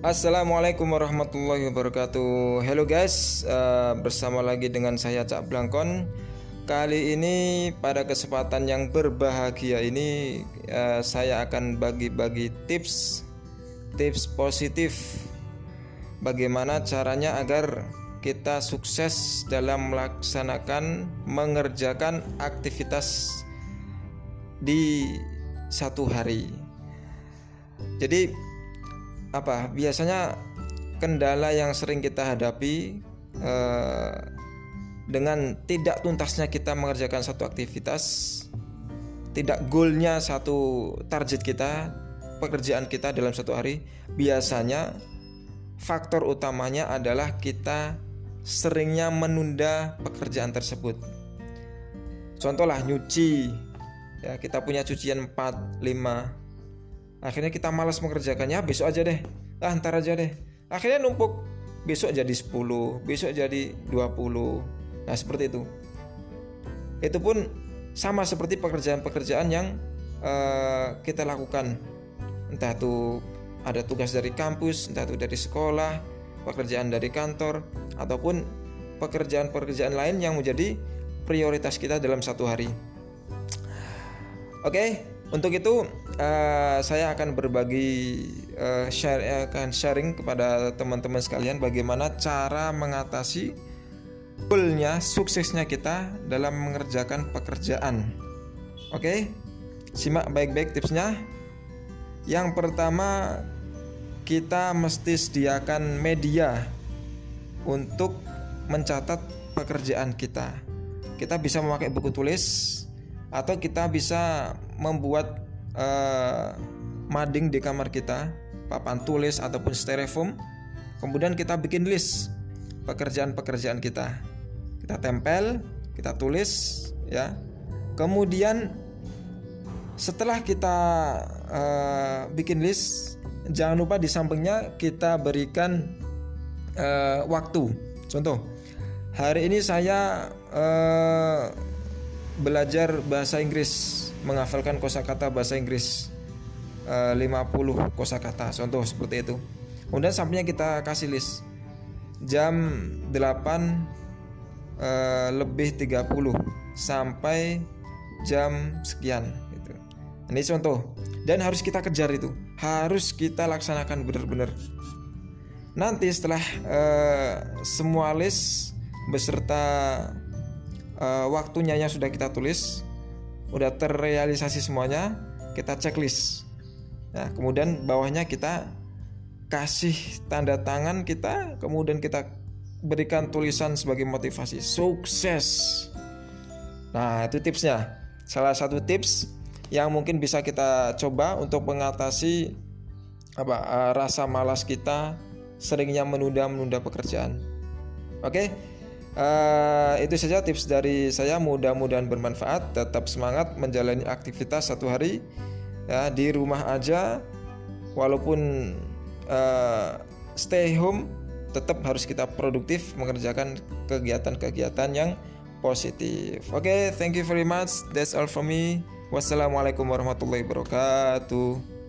Assalamualaikum warahmatullahi wabarakatuh. Hello guys, uh, bersama lagi dengan saya Cak Blangkon. Kali ini pada kesempatan yang berbahagia ini uh, saya akan bagi-bagi tips tips positif bagaimana caranya agar kita sukses dalam melaksanakan mengerjakan aktivitas di satu hari. Jadi apa? Biasanya kendala yang sering kita hadapi eh, dengan tidak tuntasnya kita mengerjakan satu aktivitas tidak goalnya satu target kita pekerjaan kita dalam satu hari biasanya faktor utamanya adalah kita seringnya menunda pekerjaan tersebut. Contohlah nyuci. Ya kita punya cucian 4 5 akhirnya kita malas mengerjakannya besok aja deh. Ah ntar aja deh. Akhirnya numpuk. Besok jadi 10 besok jadi 20 nah seperti itu. Itu pun sama seperti pekerjaan-pekerjaan yang uh, kita lakukan. Entah itu ada tugas dari kampus entah itu dari sekolah pekerjaan dari kantor ataupun pekerjaan-pekerjaan lain yang menjadi prioritas kita dalam satu hari. Oke untuk itu uh, saya akan berbagi uh, share akan sharing kepada teman-teman sekalian bagaimana cara mengatasi goalnya suksesnya kita dalam mengerjakan pekerjaan. Oke, simak baik-baik tipsnya. Yang pertama kita mesti sediakan media untuk mencatat pekerjaan kita. Kita bisa memakai buku tulis atau kita bisa membuat uh, mading di kamar kita papan tulis ataupun styrofoam. Kemudian kita bikin list pekerjaan-pekerjaan kita. Kita tempel kita tulis ya. Kemudian setelah kita uh, bikin list jangan lupa di sampingnya kita berikan uh, waktu. Contoh hari ini saya uh, belajar bahasa Inggris, menghafalkan kosakata bahasa Inggris uh, 50 kosakata, contoh seperti itu. Kemudian sampingnya kita kasih list jam 8 uh, eh, lebih 30 sampai jam sekian gitu. Ini contoh dan harus kita kejar itu, harus kita laksanakan benar-benar. Nanti setelah uh, semua list beserta waktunya yang sudah kita tulis udah terrealisasi semuanya kita checklist. Nah kemudian bawahnya kita kasih tanda tangan kita kemudian kita berikan tulisan sebagai motivasi. Sukses. Nah itu tipsnya. Salah satu tips yang mungkin bisa kita coba untuk mengatasi apa uh, rasa malas kita seringnya menunda-menunda pekerjaan. Oke? okay? Uh, itu saja tips dari saya. Mudah-mudahan bermanfaat. Tetap semangat menjalani aktivitas satu hari ya di rumah aja. Walaupun uh, stay home tetap harus kita produktif mengerjakan kegiatan-kegiatan yang positif. Oke okay, thank you very much. That's all from me. Wassalamualaikum warahmatullahi wabarakatuh